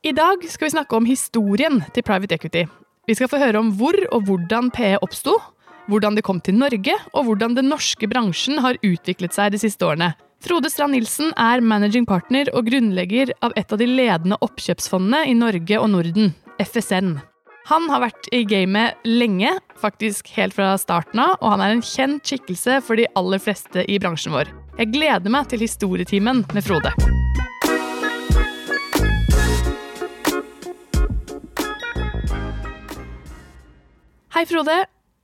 I dag skal vi snakke om historien til private equity. Vi skal få høre om hvor og hvordan PE oppsto, hvordan det kom til Norge, og hvordan den norske bransjen har utviklet seg de siste årene. Frode Strand Nilsen er managing partner og grunnlegger av et av de ledende oppkjøpsfondene i Norge og Norden, FSN. Han har vært i gamet lenge, faktisk helt fra starten av, og han er en kjent skikkelse for de aller fleste i bransjen vår. Jeg gleder meg til historietimen med Frode. Hei, Frode.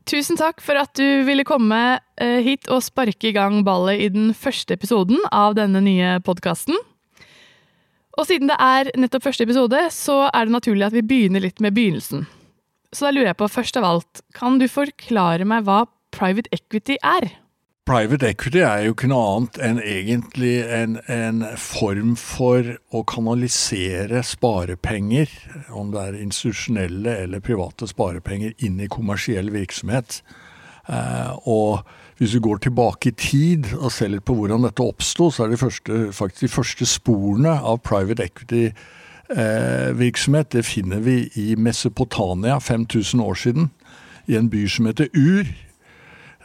Tusen takk for at du ville komme eh, hit og sparke i gang ballet i den første episoden av denne nye podkasten. Og siden det er nettopp første episode, så er det naturlig at vi begynner litt med begynnelsen. Så da lurer jeg på, først av alt, kan du forklare meg hva private equity er? Private equity er jo ikke noe annet enn egentlig en, en, form for å kanalisere sparepenger, om det er institusjonelle eller private sparepenger, inn i kommersiell virksomhet. Eh, og hvis vi går tilbake i tid og ser litt på hvordan dette oppsto, så er det første, faktisk de første sporene av private equity-virksomhet eh, det finner vi i Mesopotamia 5000 år siden, i en by som heter Ur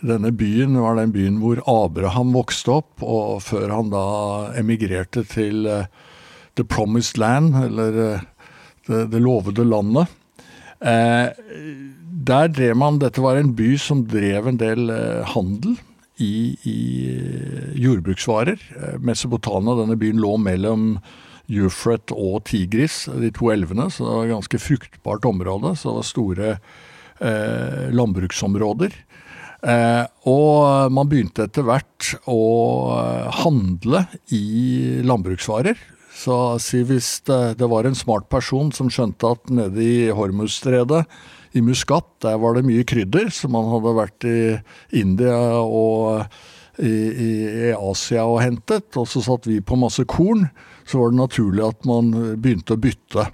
denne byen var den byen hvor Abraham vokste opp, og før han da emigrerte til uh, The Promised Land, eller uh, det, lovede landet. Uh, der drev man Dette var en by som drev en del handel i, i jordbruksvarer. Mesopotamia, denne byen, lå mellom Euphrat og Tigris, de to elvene, så det var et ganske fruktbart område. Så det var store landbruksområder. Eh, og man begynte etter hvert å eh, handle i landbruksvarer. Så si hvis det, var en smart person som skjønte at nede i Hormuzstredet, i Muscat, der var det mye krydder, så man hadde vært i India og i, i, i Asia og hentet, og så satt vi på masse korn, så var det naturlig at man begynte å bytte.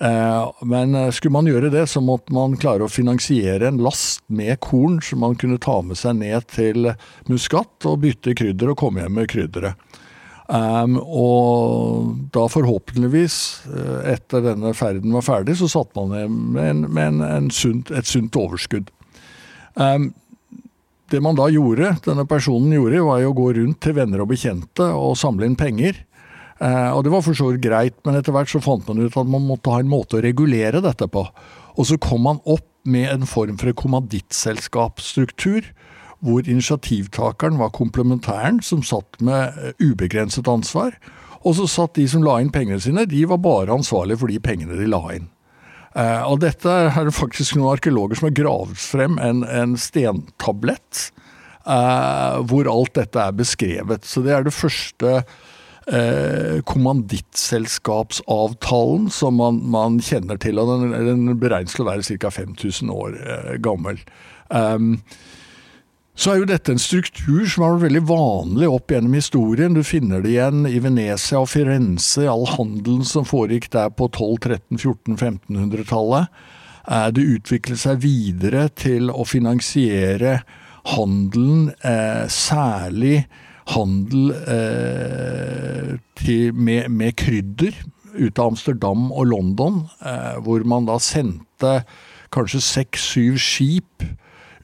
Eh, men eh, skulle man gjøre det, så måtte man klare å finansiere en last med korn som man kunne ta med seg ned til Muskat og bytte krydder og komme hjem med krydderet. Um, og da forhåpentligvis, eh, etter denne ferden var ferdig, så satt man ned med, en, med en, en sunt, et sunt overskudd. Um, det man da gjorde, denne personen gjorde, var jo å gå rundt til venner og bekjente og samle inn penger. Eh, og det var for så vidt greit, men etter hvert så fant man ut at man måtte ha en måte å regulere dette på. Og så kom man opp med en form for kommandittselskapsstruktur, hvor initiativtakeren var komplementæren, som satt med eh, ubegrenset ansvar. Og så satt de som la inn pengene sine, de var bare ansvarlige for de pengene de la inn. Uh, og dette er det faktisk noen arkeologer som har gravd frem en, en stentablett hvor alt dette er beskrevet. Så det er det første eh, kommandittselskapsavtalen som man, man, kjenner til. og Den, den beregnes til å være ca. 5000 år eh, gammel. Um, så er jo dette en struktur som har vært veldig vanlig opp gjennom historien. Du finner det igjen i Venezia og Firenze, all handelen som foregikk der på 1200-, 1300-, 1400-tallet. Eh, det utviklet seg videre til å finansiere handelen, eh, særlig handel eh, til, med, med, krydder ut av Amsterdam og London, eh, hvor man da sendte kanskje seks-syv skip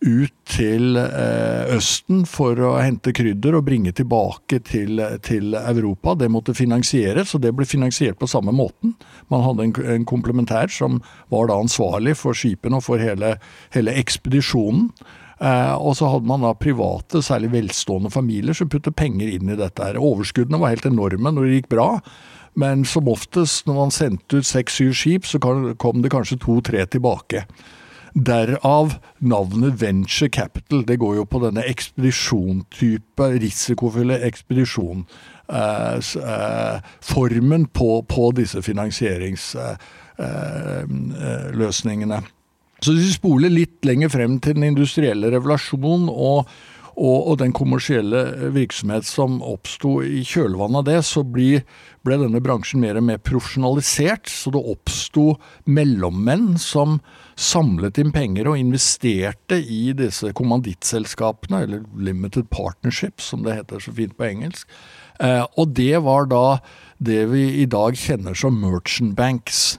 ut til eh, Østen for å hente krydder og bringe tilbake til, til, Europa. Det måtte finansieres, og det ble finansiert på samme måten. Man hadde en, en komplementær som var da ansvarlig for skipene og for hele, hele ekspedisjonen. Eh, og så hadde man da private, særlig velstående familier som puttet penger inn i dette. her. Overskuddene var helt enorme når det gikk bra. Men som oftest, når man sendte ut seks-syv skip, så kom det kanskje to-tre tilbake. Derav navnet venture capital. Det går jo på denne ekspedisjontype, risikofulle ekspedisjon. Eh, eh, på, på disse finansieringsløsningene. Eh, eh så hvis vi spoler litt lenger frem til den industrielle revolusjonen og, og, og den kommersielle virksomhet som oppsto i kjølvannet av det, så ble, ble denne bransjen mer og mer profesjonalisert. Så det oppsto mellommenn som samlet inn penger og investerte i disse kommandittselskapene, eller limited partnerships, som det heter så fint på engelsk. Eh, og det var da det vi i dag kjenner som merchant banks.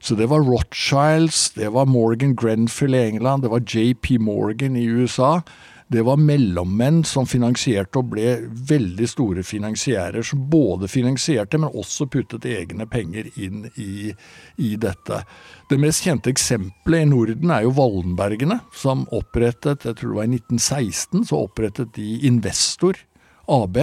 Så det var Rothschilds, det var Morgan Grenfield i England, det var JP Morgan i USA. Det var mellommenn som finansierte og ble veldig store finansiærer, som både finansierte, men også puttet egne penger inn i, i dette. Det mest kjente eksempelet i Norden er jo Wallenbergene, som opprettet, jeg tror det var i 1916, så opprettet de Investor AB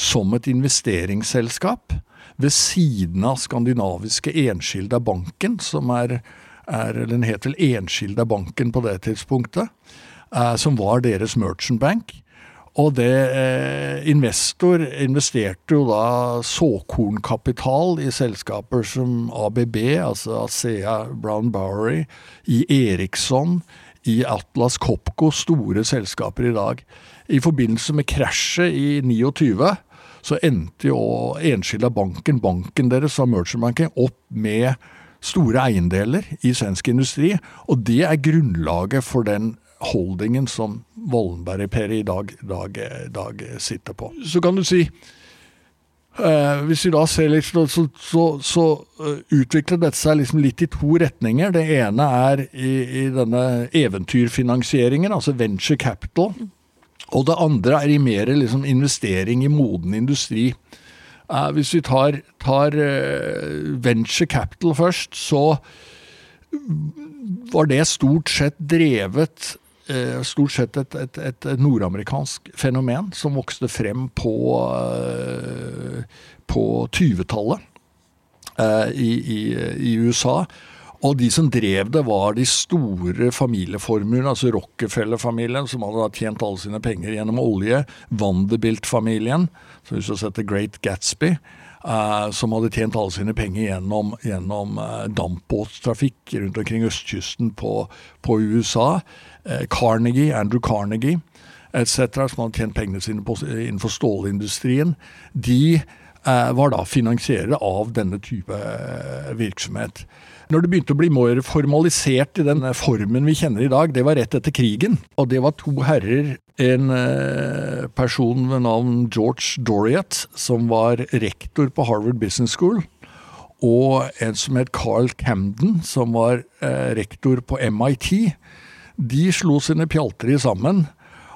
som et investeringsselskap ved siden av skandinaviske Enskilda banken, som er, er den het vel Enskilda banken på det tidspunktet, eh, som var deres merchant bank. Og det eh, Investor investerte jo da såkornkapital i selskaper som ABB, altså Asea Brown Bowery, i Eriksson, i Atlas Copco, store selskaper i dag. I forbindelse med krasjet i 29 så endte jo Enskilda banken, banken deres av Merchant Banking, opp med store eiendeler i svensk industri. Og det er grunnlaget for den holdingen som Vollenberg-Peri i dag, dag, dag, sitter på. Så kan du si Uh, hvis vi da ser litt, så, så, så, uh, utvikler dette seg liksom litt i to retninger. Det ene er i, i denne eventyrfinansieringen, altså venture capital. Og det andre er i mer liksom investering i moden industri. Eh, hvis vi tar, tar eh, venture capital først, så var det stort sett drevet eh, Stort sett et, et, et nordamerikansk fenomen som vokste frem på, på 20-tallet i, i, i USA. Og de som drev det, var de store familieformuene, altså Rockefeller-familien, som hadde tjent alle sine penger gjennom olje. Vanderbilt-familien, som hvis du setter Great Gatsby. Uh, som hadde tjent alle sine penger gjennom, gjennom uh, dampbåttrafikk rundt omkring østkysten på, på USA. Uh, Carnegie, Andrew Carnegie etc., som hadde tjent pengene sine på, innenfor stålindustrien. De var da finansierere av denne type virksomhet. Når det begynte å bli mer formalisert i den formen vi kjenner i dag, det var rett etter krigen. Og det var to herrer. En eh, person ved navn George Doriat, som var rektor på Harvard Business School. Og en som het Carl Camden, som var eh, rektor på MIT. De slo sine pjalter sammen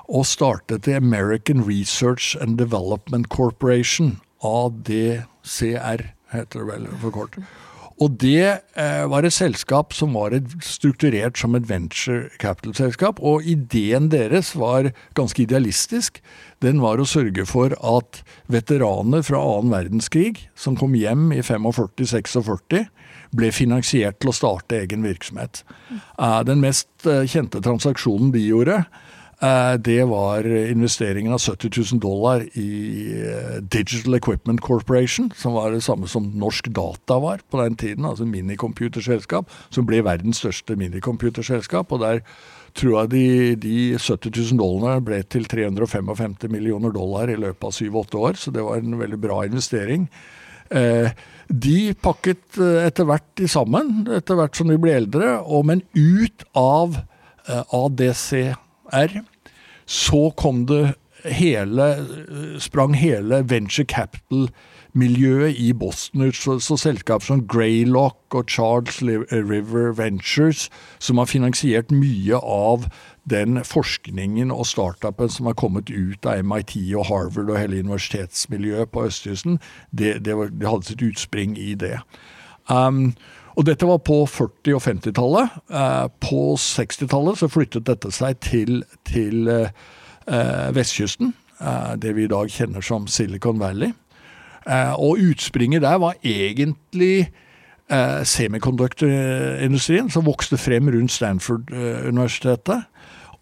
og startet The American Research and Development Corporation, ADCR, heter det vel for kort. Og det eh, var et selskap som var et, strukturert som et venture capital-selskap. Og ideen deres var ganske idealistisk. Den var å sørge for at veteraner fra annen verdenskrig, som kom hjem i 45-46, ble finansiert til å starte egen virksomhet. Eh, den mest eh, kjente transaksjonen de gjorde, det var investeringen av 70 000 dollar i eh, Digital Equipment Corporation, som var det samme som Norsk Data var på den tiden, altså minicomputerselskap, som ble verdens største minicomputerselskap. Og der tror jeg de, de 70 000 dollarene ble til 355 millioner dollar i løpet av 7-8 år, så det var en veldig bra investering. Eh, de pakket etter hvert de sammen, etter hvert som de ble eldre, og, men ut av ADC R, så kom det hele Sprang hele venture capital-miljøet i Boston ut. Så, så selskaper som Greylock og Charles River Ventures, som har finansiert mye av den forskningen og startupen som har kommet ut av MIT og Harvard og hele universitetsmiljøet på østkysten, det, det, det hadde sitt utspring i det. Um, og dette var på 40- og 50-tallet. Eh, på 60-tallet så flyttet dette seg til, til eh, vestkysten. Eh, det vi i dag kjenner som Silicon Valley. Og utspringet der var egentlig semikonduktorindustrien som vokste frem rundt Stanford-universitetet.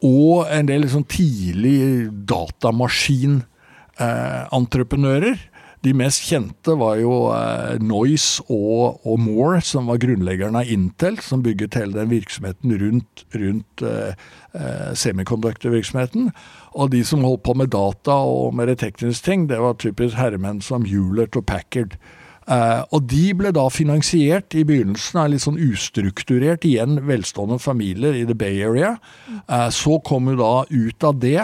Og en del liksom tidlig datamaskinentreprenører De mest kjente var jo eh, Noise og, og, Moore, som var grunnleggerne av Intel, som bygget hele den virksomheten rundt, rundt eh, eh semikonduktorvirksomheten. Og de som holdt på med data og med tekniske ting, det var typisk herremenn som Hewlett og Packard. Eh, og de ble da finansiert i begynnelsen av litt sånn ustrukturert, igjen velstående familier i The Bay Area. Eh, så kom jo da ut av det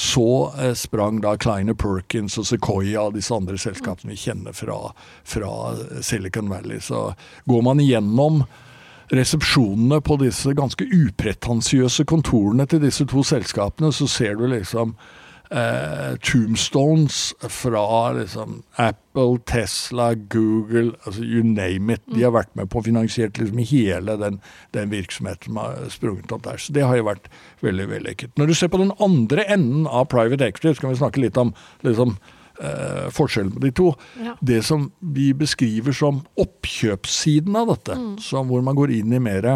så eh, sprang da Kleiner Perkins og Sequoia og disse andre selskapene vi kjenner fra, fra Silicon Valley. Så går man igjennom resepsjonene på disse ganske upretensiøse kontorene til disse to selskapene, så ser du liksom eh, tombstones fra liksom, Apple, Tesla, Google, altså you name it. De har vært med på å finansiere liksom, hele den, den, virksomheten som har sprunget opp der. Så det har jo vært veldig vellykket. Når du ser på den andre enden av private equity, så kan vi snakke litt om liksom, eh, forskjellen på de to. Ja. Det som vi beskriver som oppkjøpssiden av dette, mm. hvor man går inn i mer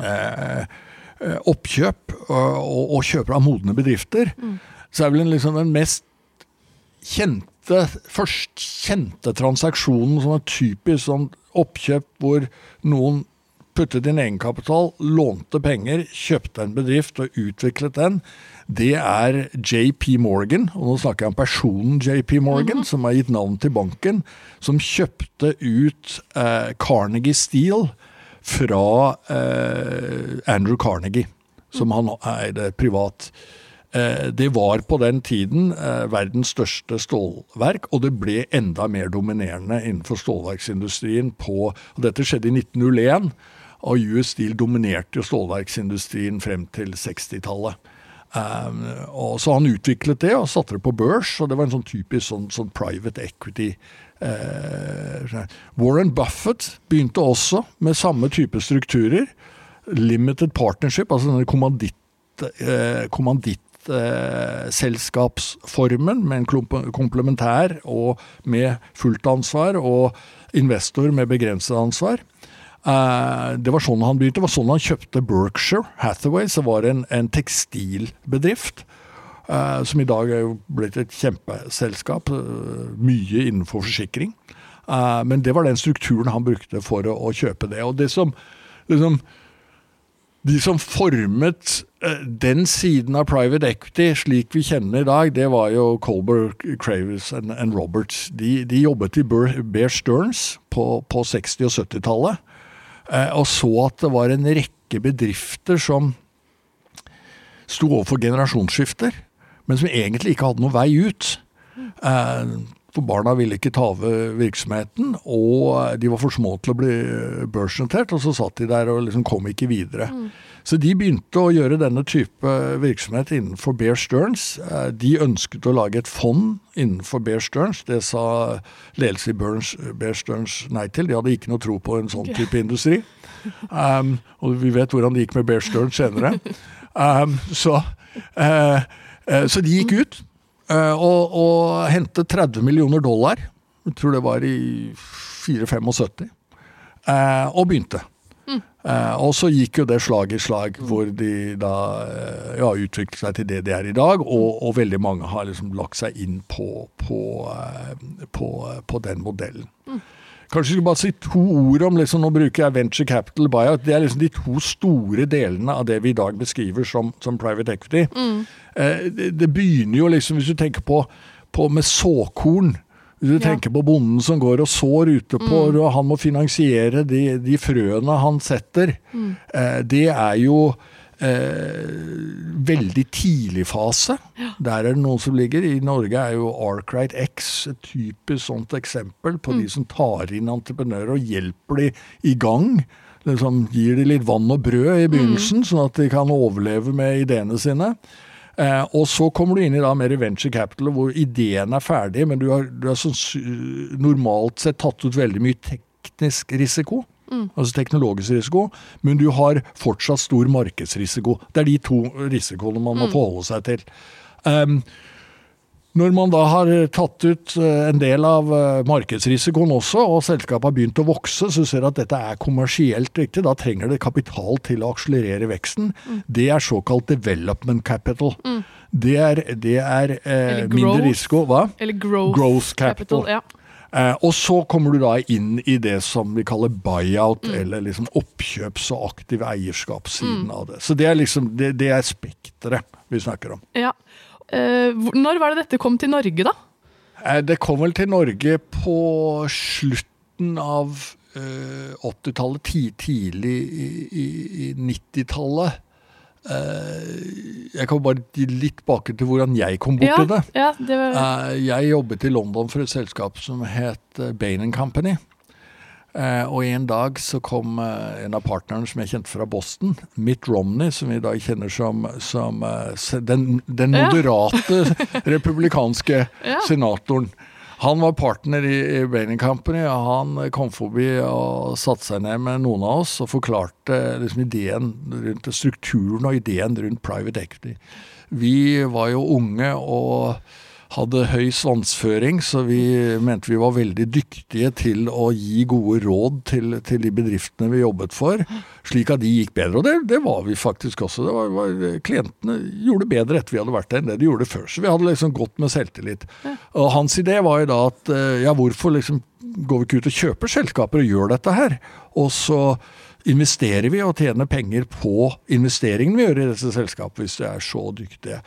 eh, oppkjøp og, og, kjøper av modne bedrifter. Mm så er vel en, liksom den mest kjente, først kjente transaksjonen som er typisk sånn oppkjøp hvor noen puttet inn egenkapital, lånte penger, kjøpte en bedrift og utviklet den, det er JP Morgan, og nå snakker jeg om personen JP Morgan, mm -hmm. som har gitt navn til banken, som kjøpte ut eh, Carnegie Steel fra eh, Andrew Carnegie, som han eide privat. Eh, det var på den tiden eh, verdens største stålverk, og det ble enda mer dominerende innenfor stålverksindustrien på og Dette skjedde i 1901, og US Steel dominerte jo stålverksindustrien frem til 60-tallet. Um, og Så han utviklet det og satte det på børs, og det var en sånn typisk sånn, sånn private equity. Warren Buffett begynte også med samme type strukturer. Limited partnership, altså denne kommanditt eh, selskapsformen med en komplementær og med fullt ansvar, og investor med begrenset ansvar. Eh, det var sånn han begynte. Det var sånn han kjøpte Berkshire Hathaway, som var en, en tekstilbedrift. Eh, som i dag er jo blitt et kjempeselskap. Eh, mye innenfor forsikring. Eh, men det var den strukturen han brukte for å, å kjøpe det. Og det som liksom, de som formet Eh, den siden av private equity, slik vi kjenner i dag, det var jo Colbert, Cravis og Roberts. De, de, jobbet i Bear Stearns på, på 60- og 70-tallet, eh, og så at det var en rekke bedrifter som sto overfor generasjonsskifter, men som egentlig ikke hadde noen vei ut. Eh, for barna ville ikke ta over virksomheten, og de var for små til å bli børsnotert. Og så satt de der og liksom kom ikke videre. Mm. Så de begynte å gjøre denne type virksomhet innenfor Bear Stearns. Eh, de ønsket å lage et fond innenfor Bear Stearns. Det sa ledelsen i Bear Stearns nei til. De hadde ikke noe tro på en sånn type industri. Um, og vi vet hvordan det gikk med Bear Stearns senere. Um, så, uh, uh, så de gikk ut og, og hente 30 millioner dollar. Jeg tror det var i 475. og begynte. Eh, og så gikk jo det slag i slag, hvor de da eh, ja, utviklet seg til det de er i dag. Og, og veldig mange har liksom lagt seg inn på, på, eh, på, på den modellen. Mm. Kanskje du skal bare si to ord om liksom, Nå bruker jeg venture capital buyout. Det er liksom de to store delene av det vi i dag beskriver som, som private equity. Mm. Eh, det, det, begynner jo liksom, hvis du tenker på, på med såkorn hvis du ja. tenker på bonden som går og sår ute på, mm. og han må finansiere de, de frøene han setter. Mm. Eh, det er jo veldig tidlig fase. Ja. Der er det noen som ligger. I Norge er jo Arkrite X et typisk sånt eksempel på mm. de som tar inn entreprenører og hjelper de i gang. Liksom, gir de litt vann og brød i begynnelsen, mm. sånn at de kan overleve med ideene sine. Eh, og så kommer du inn i da mer venture capital, hvor ideen er ferdig, men du har, du har sånn, normalt sett tatt ut veldig mye teknisk risiko. Mm. Altså teknologisk risiko, men du har fortsatt stor markedsrisiko. Det er de to risikoene man må mm. forholde seg til. Um, Når man da har tatt ut eh, en del av eh, markedsrisikoen også, og selskapet har begynt å vokse, så ser du at dette er kommersielt riktig. Da trenger det kapital til å akselerere veksten. Mm. Det er såkalt development capital. Det er, det er eh, mindre risiko. Hva? Eller growth, Growth capital. ja. Eh, og så kommer du da inn i det som vi kaller buyout, Mm. eller liksom oppkjøps- og aktiv eierskapssiden Mm. av det. Så det er liksom, det, det er spekteret vi snakker om. ja. Eh, når var det dette kom til Norge, da? Eh, Det kom vel til Norge på slutten av eh, 80-tallet, tidlig i, i, i 90-tallet. Eh, jeg kan bare litt bakgrunn til hvordan jeg kom ja, til det. ja, det var, Eh, Jeg jobbet i London for et selskap som het eh, Bain Company. Og en dag så kom en av partnerne som jeg kjente fra Boston, Mitt Romney, som vi i dag kjenner som, som den, den, moderate Ja. republikanske senatoren. Han var partner i, i Bain Company, og han kom forbi og satte seg ned med noen av oss og forklarte liksom ideen rundt strukturen og ideen rundt private equity. Vi var jo unge og hadde høy svansføring, så vi mente vi var veldig dyktige til å gi gode råd til, til de bedriftene vi jobbet for, slik at de gikk bedre. Og det, det var vi faktisk også. Det var, var, klientene gjorde bedre etter vi hadde vært der enn det de gjorde før. Så vi hadde liksom gått med selvtillit. Og hans idé var jo da at eh, ja, hvorfor liksom går vi ikke ut og kjøper selskaper og gjør dette her? Og så investerer vi og tjener penger på investeringene vi gjør i disse selskapene, hvis vi er så dyktige.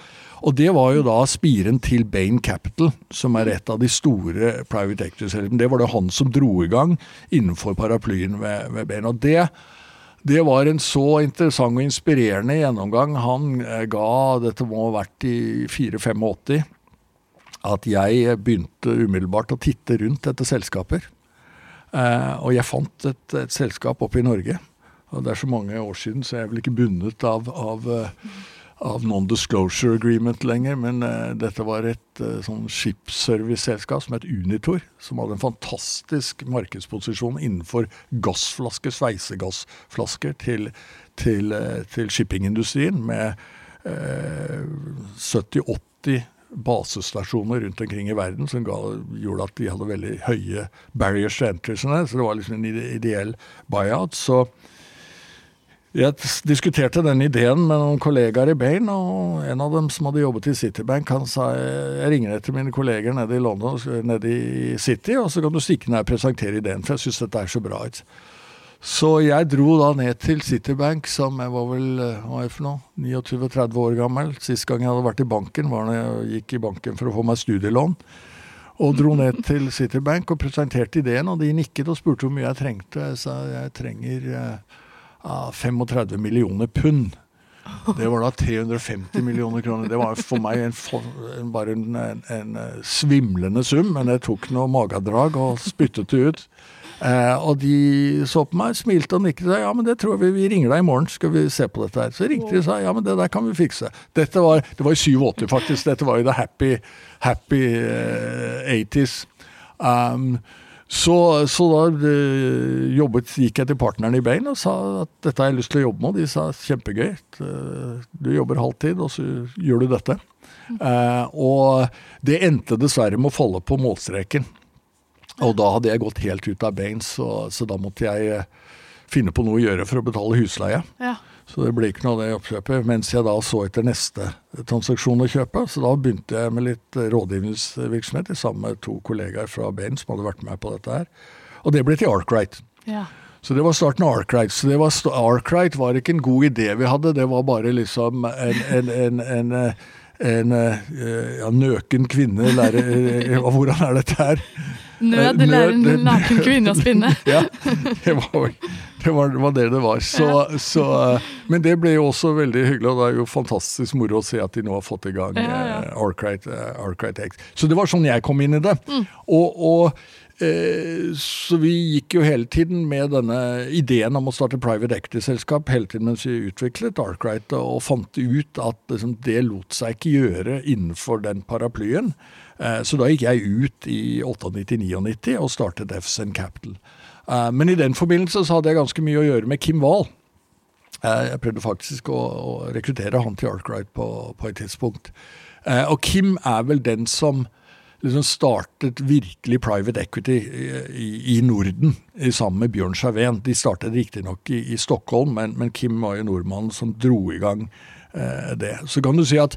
Og det var jo da spiren til Bain Capital, som er et av de store private equity-selskapene. Det var det han som dro i gang innenfor paraplyen ved, ved Bain. Og det, det var en så interessant og inspirerende gjennomgang han eh, ga, dette må ha vært i 84-85, at jeg begynte umiddelbart å titte rundt etter selskaper. Eh, og jeg fant et, et selskap oppe i Norge. Og det er så mange år siden, så jeg er vel ikke bundet av, av, eh, av non-disclosure agreement lenger. Men uh, dette var et uh, sånn skipsserviceselskap som het Unitor. Som hadde en fantastisk markedsposisjon innenfor gassflasker, sveisegassflasker, til, til, uh, til shippingindustrien. Med eh, 70-80 basestasjoner rundt omkring i verden som ga, gjorde at de hadde veldig høye barriers to entry. Så det var liksom en ideell buyout. Så jeg diskuterte den ideen med noen kollegaer i Bain, og en av dem som hadde jobbet i Citibank, han sa jeg ringer etter mine kolleger nede i London, nede i City, og så kan du stikke ned og presentere ideen, for jeg syns dette er så bra ut. Så jeg dro da ned til Citibank, som jeg var vel eh, hva er for noe, 29-30 år gammel. Sist gang jeg hadde vært i banken, var da jeg gikk i banken for å få meg studielån. Og dro ned til Citibank og presenterte ideen, og de nikket og spurte hvor mye jeg trengte. Jeg sa jeg trenger eh, 35 millioner pund. Det var da 350 millioner kroner. Det var for meg en, bare en, en, eh, svimlende sum, men jeg tok noe magedrag og spyttet det ut. Eh, og de så på meg, smilte og nikket og sa ja, men det tror vi, vi ringer deg i morgen, skal vi se på dette her. Så ringte de og sa ja, men det der kan vi fikse. Dette var, det var i 87 faktisk, dette var jo the happy, happy uh, 80s. Um, så, så da eh, jobbet, gikk jeg til partneren i Bain og sa at dette har jeg lyst til å jobbe med. Og de sa kjempegøy, eh, du jobber halvtid og så gjør du dette. Uh, og det endte dessverre med å falle på målstreken. Og da hadde jeg gått helt ut av Bain, så, så da måtte jeg finne på noe å gjøre for å betale husleie. ja. Så det ble ikke noe av det oppkjøpet, mens jeg da så etter neste transaksjon å kjøpe. Så da begynte jeg med litt eh, rådgivningsvirksomhet sammen med to kollegaer fra Bain som hadde vært med på dette her. Og det ble til Arkwright. ja. Så det var starten av Arkwright. Så det var Arkwright var ikke en god idé vi hadde, det var bare liksom en, en, en, en, eh, en eh, ja, nøken kvinne lærer eh, Hvordan er dette her? Nød Eh, lærer en naken kvinne å spinne. Ja, det var, det var, det var det det var. Så, så, eh, men det ble jo også veldig hyggelig, og det er jo fantastisk moro å se at de nå har fått i gang Ja, ja. Arkwright, Arkwright X. Så det var sånn jeg kom inn i det. Og, og eh, så vi gikk jo hele tiden med denne ideen om å starte private equity-selskap hele tiden mens vi utviklet Arkwright, og fant ut at liksom, det lot seg ikke gjøre innenfor den paraplyen. Eh, Så da gikk jeg ut i 98-99 og startet FSN Capital. Eh, Men i den forbindelse så hadde jeg ganske mye å gjøre med Kim Wahl. Eh, Jeg prøvde faktisk å, rekruttere han til Arkwright på, på et tidspunkt. Eh, og Kim er vel den som liksom startet virkelig private equity i, i Norden sammen med Bjørn Scherven. De startet riktignok i, i Stockholm, men, men, Kim var jo nordmannen som dro i gang eh, det. Så kan du si at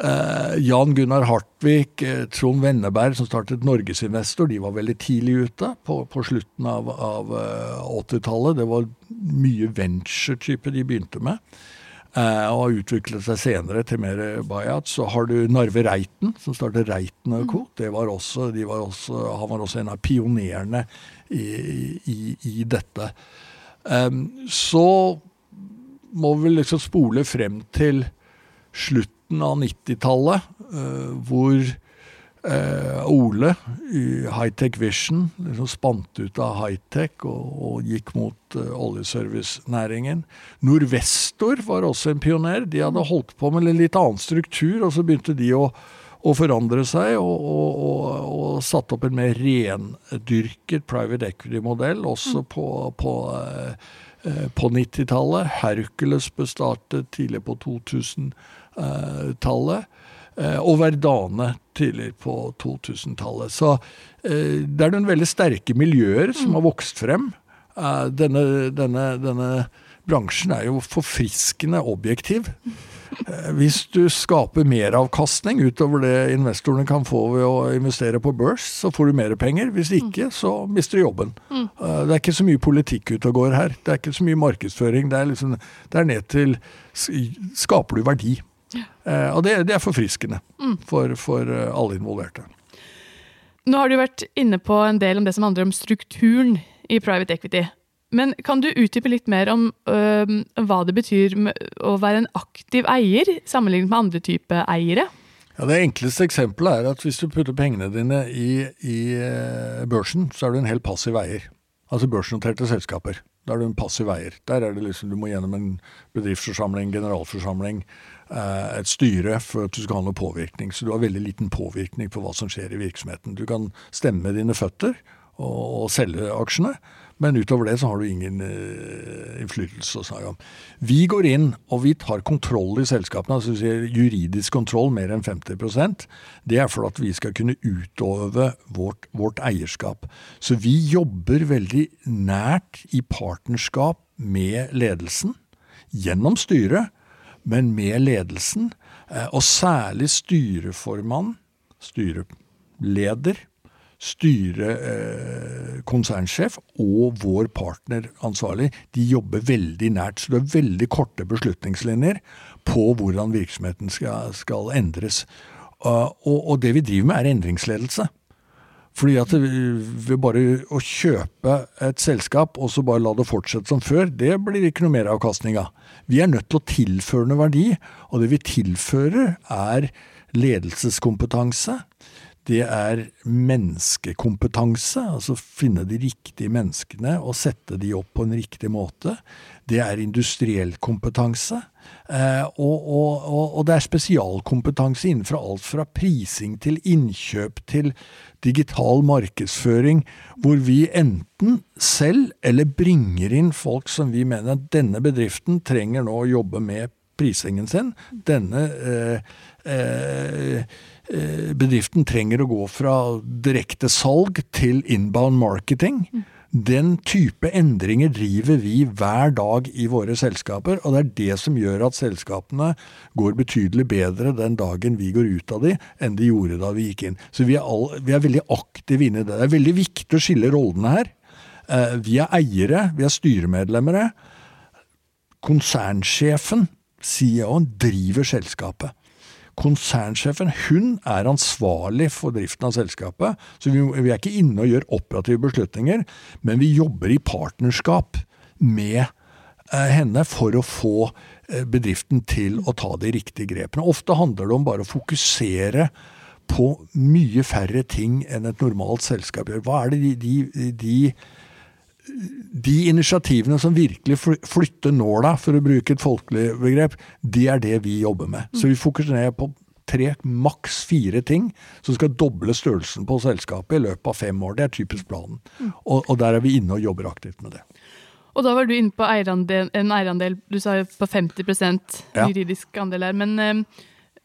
eh, Jan Gunnar Hartvig, eh, Trond Venneberg, som startet Norgesinvestor, de var veldig tidlig ute på, på slutten av, av 80-tallet. Eh, det var mye venture-type de begynte med. Eh, og har utviklet seg senere til mer bayat. Så har du Narve Reiten, som startet Reiten Co. Mm. Var også, var også, han var også en av pionerene i, i, i dette. Um, så må vi liksom spole frem til slutten av 90-tallet, uh, eh, hvor eh, Ole i Hightech Vision liksom spant ut av hightech og, og gikk mot eh, oljeservicenæringen. Norvestor var også en pioner. De hadde holdt på med en litt annen struktur, og så begynte de å, å forandre seg og, og, og, satte opp en mer rendyrket private equity-modell også mm. på, på eh, på 90-tallet. Hercules bestartet tidlig på 2000-tallet. Eh, og Verdane tidlig på 2000-tallet. Så eh, det er noen veldig sterke miljøer som har vokst frem. Eh, denne, denne, denne bransjen er jo forfriskende objektiv. Hvis du skaper meravkastning utover det investorene kan få ved å investere på børs, så får du mer penger. Hvis ikke, så mister du jobben. Det er ikke så mye politikk ute og går her. Det er ikke så mye markedsføring. Det er, liksom, det er ned til Skaper du verdi? Eh, og det, det, er forfriskende mm. for, for, eh, alle involverte. Nå har du vært inne på en del om det som handler om strukturen i private equity. Men kan du utdype litt mer om øh, hva det betyr å være en aktiv eier, sammenlignet med andre type eiere? Ja, Det enkleste eksempelet er at hvis du putter pengene dine i, i børsen, så er du en helt passiv eier. Altså børsnoterte selskaper. Da er du en passiv eier. Der er det liksom, Du må gjennom en bedriftsforsamling, generalforsamling, et styre for at du skal ha noe påvirkning. Så du har veldig liten påvirkning på hva som skjer i virksomheten. Du kan stemme dine føtter og, og selge aksjene, men utover det så har du ingen uh, innflytelse å snakke om. Vi går inn og vi tar kontroll i selskapene, altså juridisk kontroll mer enn 50% Det er for at vi skal kunne utøve vårt, vårt eierskap. Så vi jobber veldig nært i partnerskap med ledelsen gjennom styret men med ledelsen, eh, og særlig styreformann, styreleder, styrekonsernsjef eh, og vår partner ansvarlig, de jobber veldig nært. Så det er veldig korte beslutningslinjer på hvordan virksomheten skal, skal endres. Uh, og, og, det vi driver med, er endringsledelse. Fordi at ved bare å kjøpe et selskap og så bare la det fortsette som før, det blir ikke noe mer avkastning av. Vi er nødt til å tilføre noe verdi, og det vi tilfører er ledelseskompetanse. Det er menneskekompetanse, altså finne de riktige menneskene og sette de opp på en riktig måte. Det er industriell kompetanse. Og, og, og, og, det er spesialkompetanse innenfor alt fra prising til innkjøp til digital markedsføring, hvor vi enten selv eller bringer inn folk som vi mener at denne bedriften trenger nå å jobbe med prisingen sin. Denne eh, eh, eh bedriften trenger å gå fra direkte salg til inbound marketing. Den type endringer driver vi hver dag i våre selskaper, og det er det som gjør at selskapene går betydelig bedre den dagen vi går ut av de, enn de gjorde da vi gikk inn. Så vi er, all, vi er veldig aktive inne i det. Det er veldig viktig å skille rollene her. Eh, vi er eiere, vi er styremedlemmer. Konsernsjefen, CEO-en, driver selskapet. Konsernsjefen hun er ansvarlig for driften av selskapet. Så vi, vi er ikke inne og gjør operative beslutninger, men vi jobber i partnerskap med eh, henne for å få eh, bedriften til å ta de riktige grepene. Ofte handler det om bare å fokusere på mye færre ting enn et normalt selskap gjør. Hva er det de, de, de de initiativene som virkelig flytter nåla, for å bruke et folkelig begrep, det er det vi jobber med. Så vi fokuserer på tre, maks fire ting som skal doble størrelsen på selskapet i løpet av fem år. Det er typisk planen. Og, og der er vi inne og jobber aktivt med det. Og da var du inne på eierandel, en eierandel du sa på 50 juridisk andel her. Men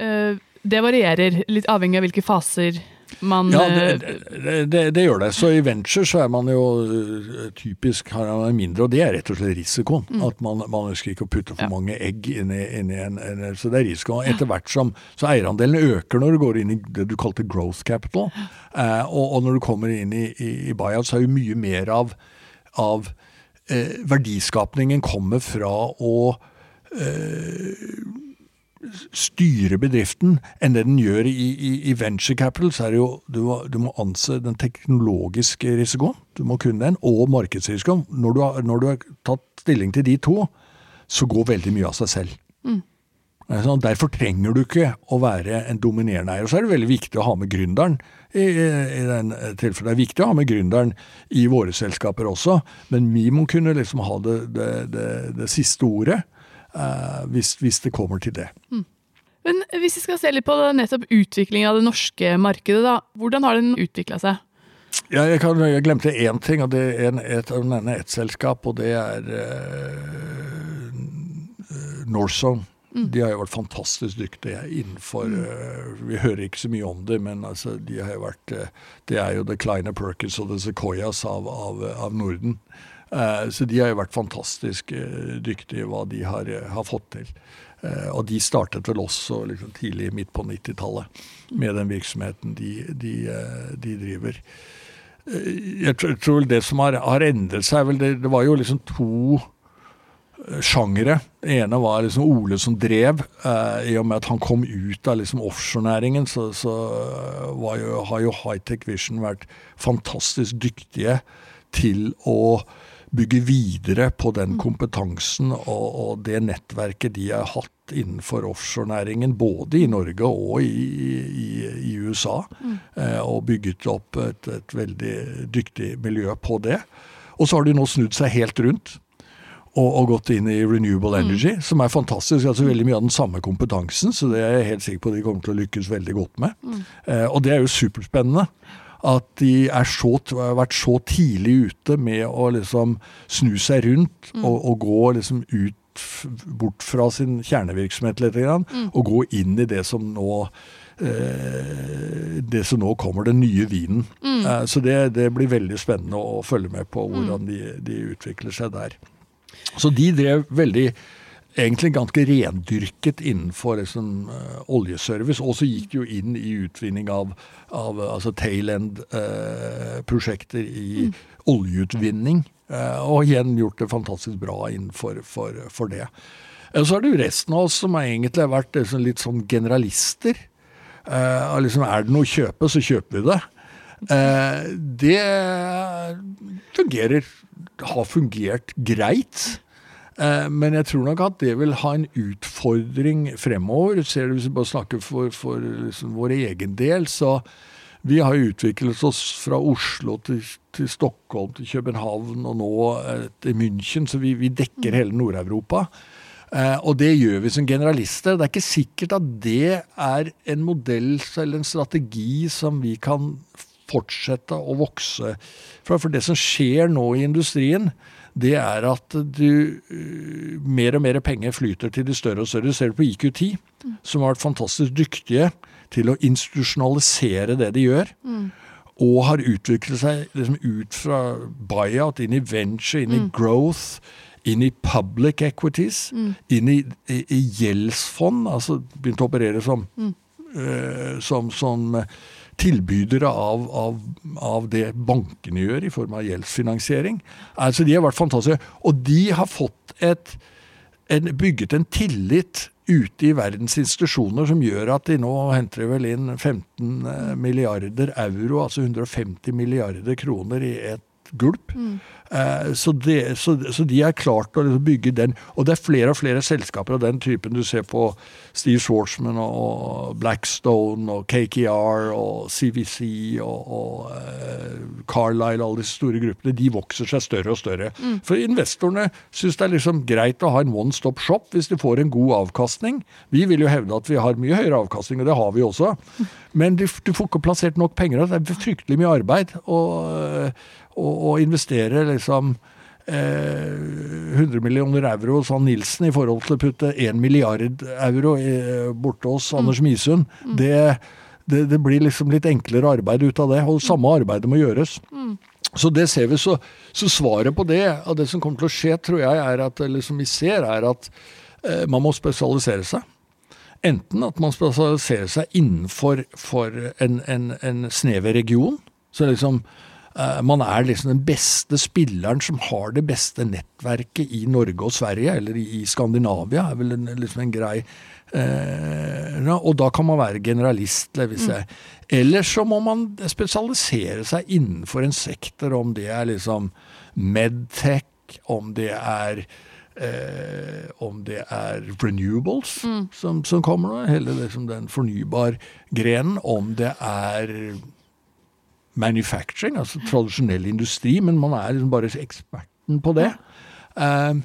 øh, det varierer litt avhengig av hvilke faser man Ja, eh, det, det, det gjør det. Så i venture så er man jo øh, typisk har man mindre, og det er rett og slett risikoen. At man, man ønsker ikke å putte for Ja. mange egg inn i, inn i en, en Så det er risiko. Etter hvert som Så eierandelen øker når du går inn i det du kalte growth capital. Eh, og, og når du kommer inn i, i, i buyout, så er jo mye mer av, av eh, verdiskapningen kommer fra å styre bedriften enn det den gjør i, i, i venture capital, så er det jo du må, du må anse den teknologiske risikoen, du må kunne den, og markedsrisikoen. Når du, har, når du har tatt stilling til de to, så går veldig mye av seg selv. Eh, Sånn, derfor trenger du ikke å være en dominerende eier. Og så er det veldig viktig å ha med gründeren. I, i den tilfellet. Det er viktig å ha med gründeren i våre selskaper også, men vi må kunne liksom ha det, det, det, det siste ordet eh, hvis, hvis det kommer til det. Men hvis vi skal se litt på nettopp utviklingen av det norske markedet, da. Hvordan har den utvikla seg? Ja, jeg, kan, jeg glemte én ting, og det er en, et, nevner ett selskap, og det er uh, Northzone. De har jo vært fantastisk dyktige innenfor eh, Vi hører ikke så mye om det, men altså, de har jo vært eh, Det er jo The Kleiner Perkins og The Sequoias av, av, av Norden. Eh, så de har jo vært fantastisk dyktige i hva de har, eh, har fått til. Eh, og de startet vel også liksom, tidlig midt på 90-tallet med den virksomheten de, de, eh, de driver. Eh, Jeg tror, vel det som har, har endret seg, vel det, det var jo liksom to eh, sjangere. Det ene var liksom Ole som drev. Eh, I og med at han kom ut av liksom offshorenæringen, så, så eh, jo, har jo Hightech Vision vært fantastisk dyktige til å bygge videre på den kompetansen og, og det nettverket de har hatt innenfor offshorenæringen, både i Norge og i, i, i USA. Mm. og bygget opp et, et veldig dyktig miljø på det. Og så har de nå snudd seg helt rundt og, og gått inn i renewable energy, som er fantastisk. altså Veldig mye av den samme kompetansen, så det er jeg helt sikker på de kommer til å lykkes veldig godt med. Eh, og det er jo superspennende. At de er så, har vært så tidlig ute med å liksom snu seg rundt og, og gå liksom ut bort fra sin kjernevirksomhet litt, mm. og gå inn i det som nå eh, det som nå kommer, den nye vinen. Eh, så det, det blir veldig spennende å følge med på hvordan de, de utvikler seg der. Så de drev veldig Egentlig ganske rendyrket innenfor liksom, uh, oljeservice. Og så gikk det jo inn i utvinning av, av altså tail end-prosjekter i oljeutvinning. Uh, og igjen gjort det fantastisk bra innenfor for, for det. Og Så er det jo resten av oss som har egentlig har vært liksom litt sånn generalister. Eh, liksom, er det noe å kjøpe, så kjøper vi det. Eh, det fungerer, har fungert greit. Eh, Men jeg tror nok at det vil ha en utfordring fremover. Ser du Hvis vi bare snakker for, for liksom vår egen del, så vi har utviklet oss fra Oslo til, til Stockholm til København og nå eh, til München, så vi, vi dekker hele Nord-Europa. Eh, og det gjør vi som generalister. Det er ikke sikkert at det er en modell eller en strategi som vi kan fortsette å vokse fra. For det som skjer nå i industrien, det er at du øh, mer og mer penger flyter til de større og større. Ser du på IQ10, som har vært fantastisk dyktige til å institusjonalisere det de gjør. Og har utviklet seg liksom ut fra buyout, inn i venture, inn i growth, inn i public equities, inn i, i, i gjeldsfond. Altså begynt å operere som, øh, som, som tilbydere av, av, av det bankene gjør i form av gjeldsfinansiering. Altså De har vært fantastiske. Og de har fått et, en, bygget en tillit ute i verdens institusjoner som gjør at de nå henter vel inn 15 eh, milliarder euro, altså 150 milliarder kroner i et gulp. Eh, Så, det, så, så de har klart å liksom bygge den. Og det er flere og flere selskaper av den typen. Du ser på Steve Schwartzman og Blackstone og KKR og CVC og, og eh, Carlisle, alle disse store gruppene, de vokser seg større og større. For investorene syns det er liksom greit å ha en one stop shop hvis de får en god avkastning. Vi vil jo hevde at vi har mye høyere avkastning, og det har vi også. Men du, du får ikke plassert nok penger, det er fryktelig mye arbeid å, å, investere liksom eh, 100 millioner euro, sa Nilsen, i forhold til å putte 1 milliard euro i, borte hos Anders Misund. Det, det, det, blir liksom litt enklere arbeid ut av det, og samme arbeidet må gjøres. Så det ser vi, så, så, svaret på det, av det som kommer til å skje, tror jeg er at, eller som vi ser, er at eh, man må spesialisere seg. Enten at man spesialiserer seg innenfor en, en, en snever region. Så liksom Eh, man er liksom den beste spilleren som har det beste nettverket i Norge og Sverige, eller i Skandinavia, er vel en, liksom en grei eh, Og da kan man være generalist, vil si. Mm. Eller så må man spesialisere seg innenfor en sektor, om det er liksom Medtech, om det er Eh, om det er renewables mm. som, som, kommer nå, hele liksom den fornybar-grenen, om det er manufacturing, altså tradisjonell industri, men man er liksom bare eksperten på det. Um,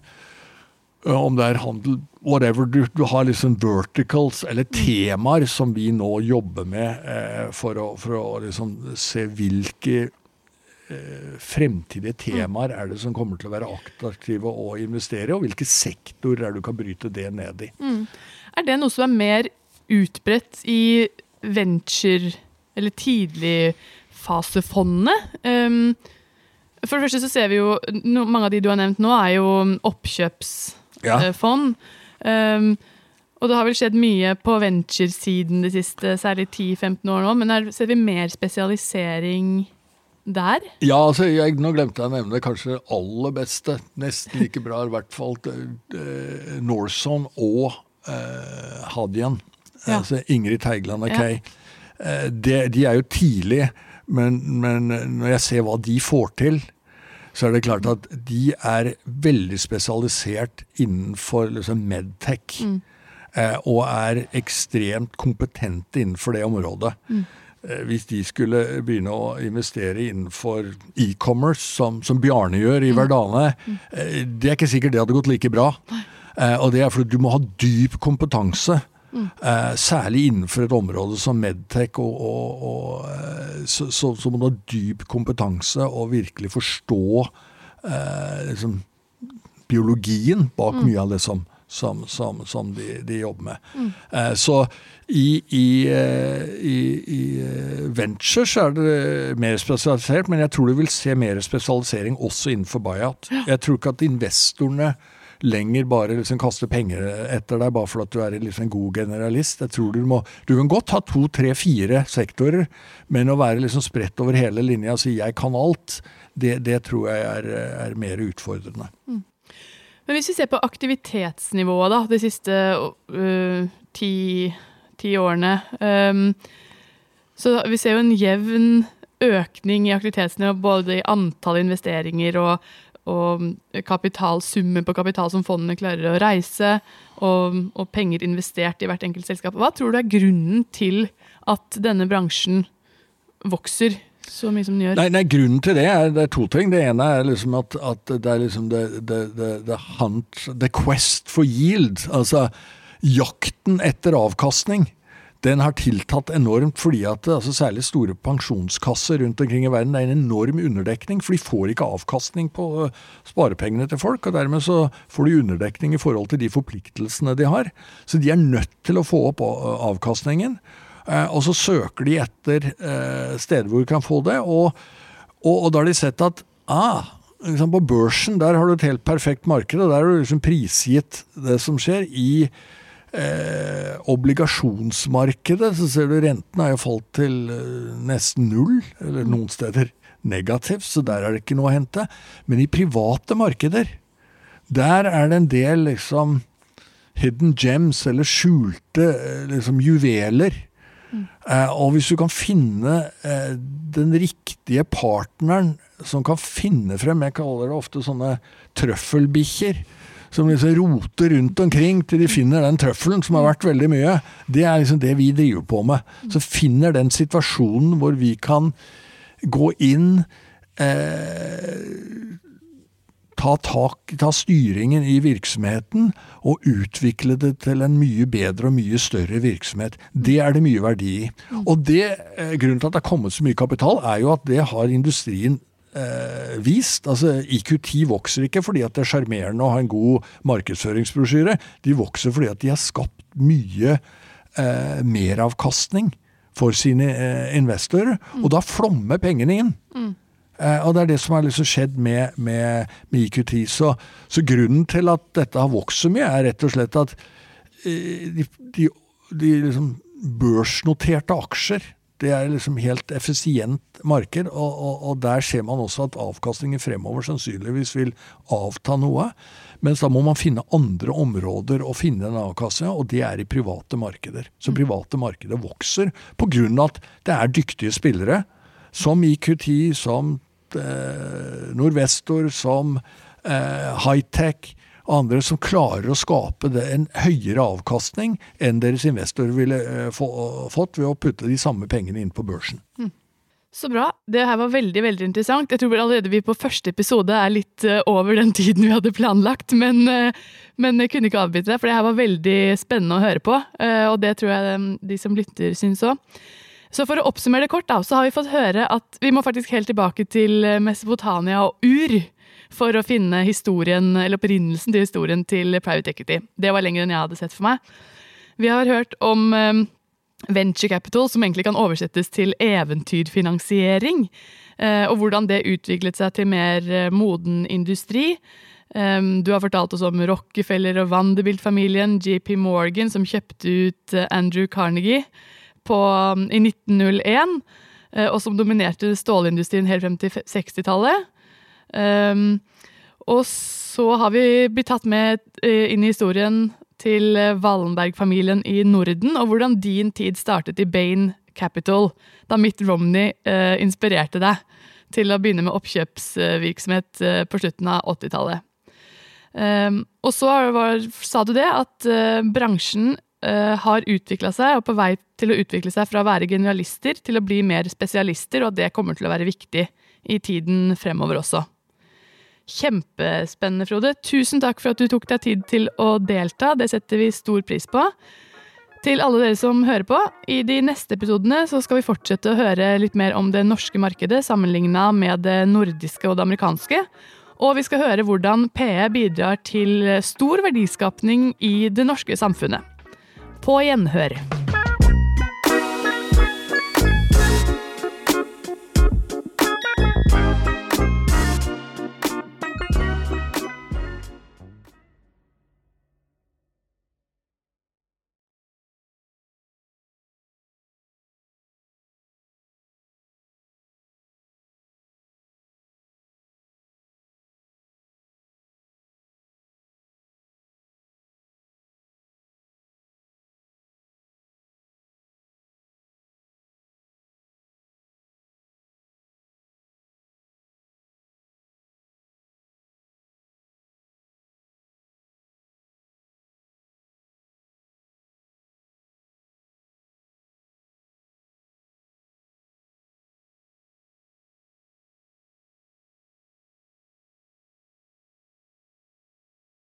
om det er handel, whatever. Du, du, har liksom verticals, eller temaer, som vi nå jobber med eh, for, å, for, å, liksom se hvilke eh, fremtidige temaer er det som kommer til å være attraktive å investere i, og hvilke sektorer er det du kan bryte det ned i. Mm. Er det noe som er mer utbredt i venture, eller tidlig fasefondene. Um, for det første så ser vi jo no, Mange av de du har nevnt nå, er jo oppkjøpsfond. Ja. Um, og det har vel skjedd mye på venturesiden de siste særlig 10-15 år nå, men her ser vi mer spesialisering der? Ja, altså, jeg, nå glemte jeg å nevne kanskje det aller beste. Nesten like bra, i hvert fall uh, Norson og uh, Hadian. Ja. Altså Ingrid Heigland og Kay. Ja. Uh, de, de, er jo tidlig men, men, når jeg ser hva de får til, så er det klart at de er veldig spesialisert innenfor liksom medtech. Mm. Eh, og er ekstremt kompetente innenfor det området. Mm. Eh, hvis de skulle begynne å investere innenfor e-commerce, som, som, Bjarne gjør i mm. Verdane, mm. eh, det er ikke sikkert det hadde gått like bra. Eh, og det er fordi du må ha dyp kompetanse Mm. Eh, særlig innenfor et område som Medtech, og, og, og, eh, så, så, så, må du ha dyp kompetanse og virkelig forstå eh, liksom, biologien bak mm. mye av det som, som, som, som de, de, jobber med. Mm. Eh, så i, i, eh, i, i venture så er det mer spesialisert, men jeg tror du vil se mer spesialisering også innenfor buyout. Ja. Jeg tror ikke at investorene lenger bare liksom kaste penger etter deg bare for at du er liksom en god generalist. Jeg tror Du må, du kan godt ha to, tre, fire sektorer, men å være liksom spredt over hele linja og si 'jeg kan alt', det, det tror jeg er, er mer utfordrende. Mm. Men hvis vi ser på aktivitetsnivået da, de siste uh, ti, ti, årene um, Så vi ser jo en jevn økning i aktivitetsnivå både i antall investeringer og og kapitalsummen på kapital som fondene klarer å reise, og, og, penger investert i hvert enkelt selskap. Hva tror du er grunnen til at denne bransjen vokser så mye som den gjør? Nei, nei Grunnen til det er, det er, to ting. Det ene er liksom at, at det er liksom the, the, the, the, hunt, the quest for yield. Altså jakten etter avkastning den har tiltatt enormt fordi at altså særlig store pensjonskasser rundt omkring i verden det er en enorm underdekning, for de får ikke avkastning på øh, sparepengene til folk. og Dermed så får de underdekning i forhold til de forpliktelsene de har. Så de er nødt til å få opp øh, avkastningen. Eh, og så søker de etter steder hvor de kan få det, og, og, og da har de sett at ah, liksom på børsen der har du et helt perfekt marked, og der har du liksom prisgitt det som skjer. i eh, obligasjonsmarkedet, så ser du renten har jo falt til eh, nesten null, eller noen steder negativt, så der er det ikke noe å hente. Men i private markeder, der er det en del liksom hidden gems, eller skjulte eh, liksom juveler. Mm. Eh, og hvis du kan finne eh, den riktige partneren som kan finne frem Jeg kaller det ofte sånne trøffelbikkjer som liksom roter rundt omkring til de finner den trøffelen, som har vært veldig mye. Det er liksom det vi driver på med. Så finner den situasjonen hvor vi kan gå inn eh, ta, tak, ta styringen i virksomheten og utvikle det til en mye bedre og mye større virksomhet. Det er det mye verdi i. Og det, eh, Grunnen til at det er kommet så mye kapital, er jo at det har industrien eh, vist. Altså, IQ10 vokser ikke fordi at det er sjarmerende å ha en god markedsføringsbrosjyre. De vokser fordi at de har skapt mye eh, meravkastning for sine eh, investorer. Og da flommer pengene inn. Mm. Eh, og det er det som har liksom skjedd med, med, med IQ10. Så, så, grunnen til at dette har vokst så mye, er rett og slett at eh, de, de, de liksom børsnoterte aksjer det er liksom helt effisient marked, og, og, og, der ser man også at avkastningen fremover sannsynligvis vil avta noe. Mens da må man finne andre områder å finne en avkastning, og det er i private markeder. Så mm. private markeder vokser pga. at det er dyktige spillere, som IQT, som eh, Norvestor, som eh, Hightech andre som klarer å skape en høyere avkastning enn deres investorer ville eh, få, fått ved å putte de samme pengene inn på børsen. Mm. Så bra. Det her var veldig veldig interessant. Jeg tror allerede vi på første episode er litt uh, over den tiden vi hadde planlagt, men, uh, men jeg kunne ikke avbryte det, for det her var veldig spennende å høre på. Og det tror jeg de som lytter, syns òg. Så for å oppsummere det kort, da, så har vi fått høre at vi må faktisk helt tilbake til Mesopotamia og Ur for å finne historien, eller opprinnelsen til historien til private equity. Det var lenger enn jeg hadde sett for meg. Vi har hørt om um, venture capital, som egentlig kan oversettes til eventyrfinansiering. Uh, og hvordan det utviklet seg til mer moden industri. Du har fortalt oss om Rockefeller og Vanderbilt-familien, JP Morgan, som kjøpte ut Andrew Carnegie på, um, i 1901. og som dominerte stålindustrien helt frem til 60-tallet. Um, og så har vi blitt tatt med uh, inn i historien til uh, Wallenberg-familien i Norden, og hvordan din tid startet i Bain Capital, da Mitt Romney eh, inspirerte deg til å begynne med oppkjøpsvirksomhet på slutten av 80-tallet. Um, og så var, sa du det, at bransjen har utvikla seg, og på vei til å utvikle seg fra å være generalister til å bli mer spesialister, og det kommer til å være viktig i tiden fremover også. Kjempespennende, Frode. Tusen takk for at du tok deg tid til å delta. Det setter vi stor pris på. Til alle dere som hører på, i de neste episodene så skal vi fortsette å høre litt mer om det norske markedet sammenligna med det nordiske og det amerikanske. Og vi skal høre hvordan PE bidrar til stor verdiskapning i det norske samfunnet. På gjenhør.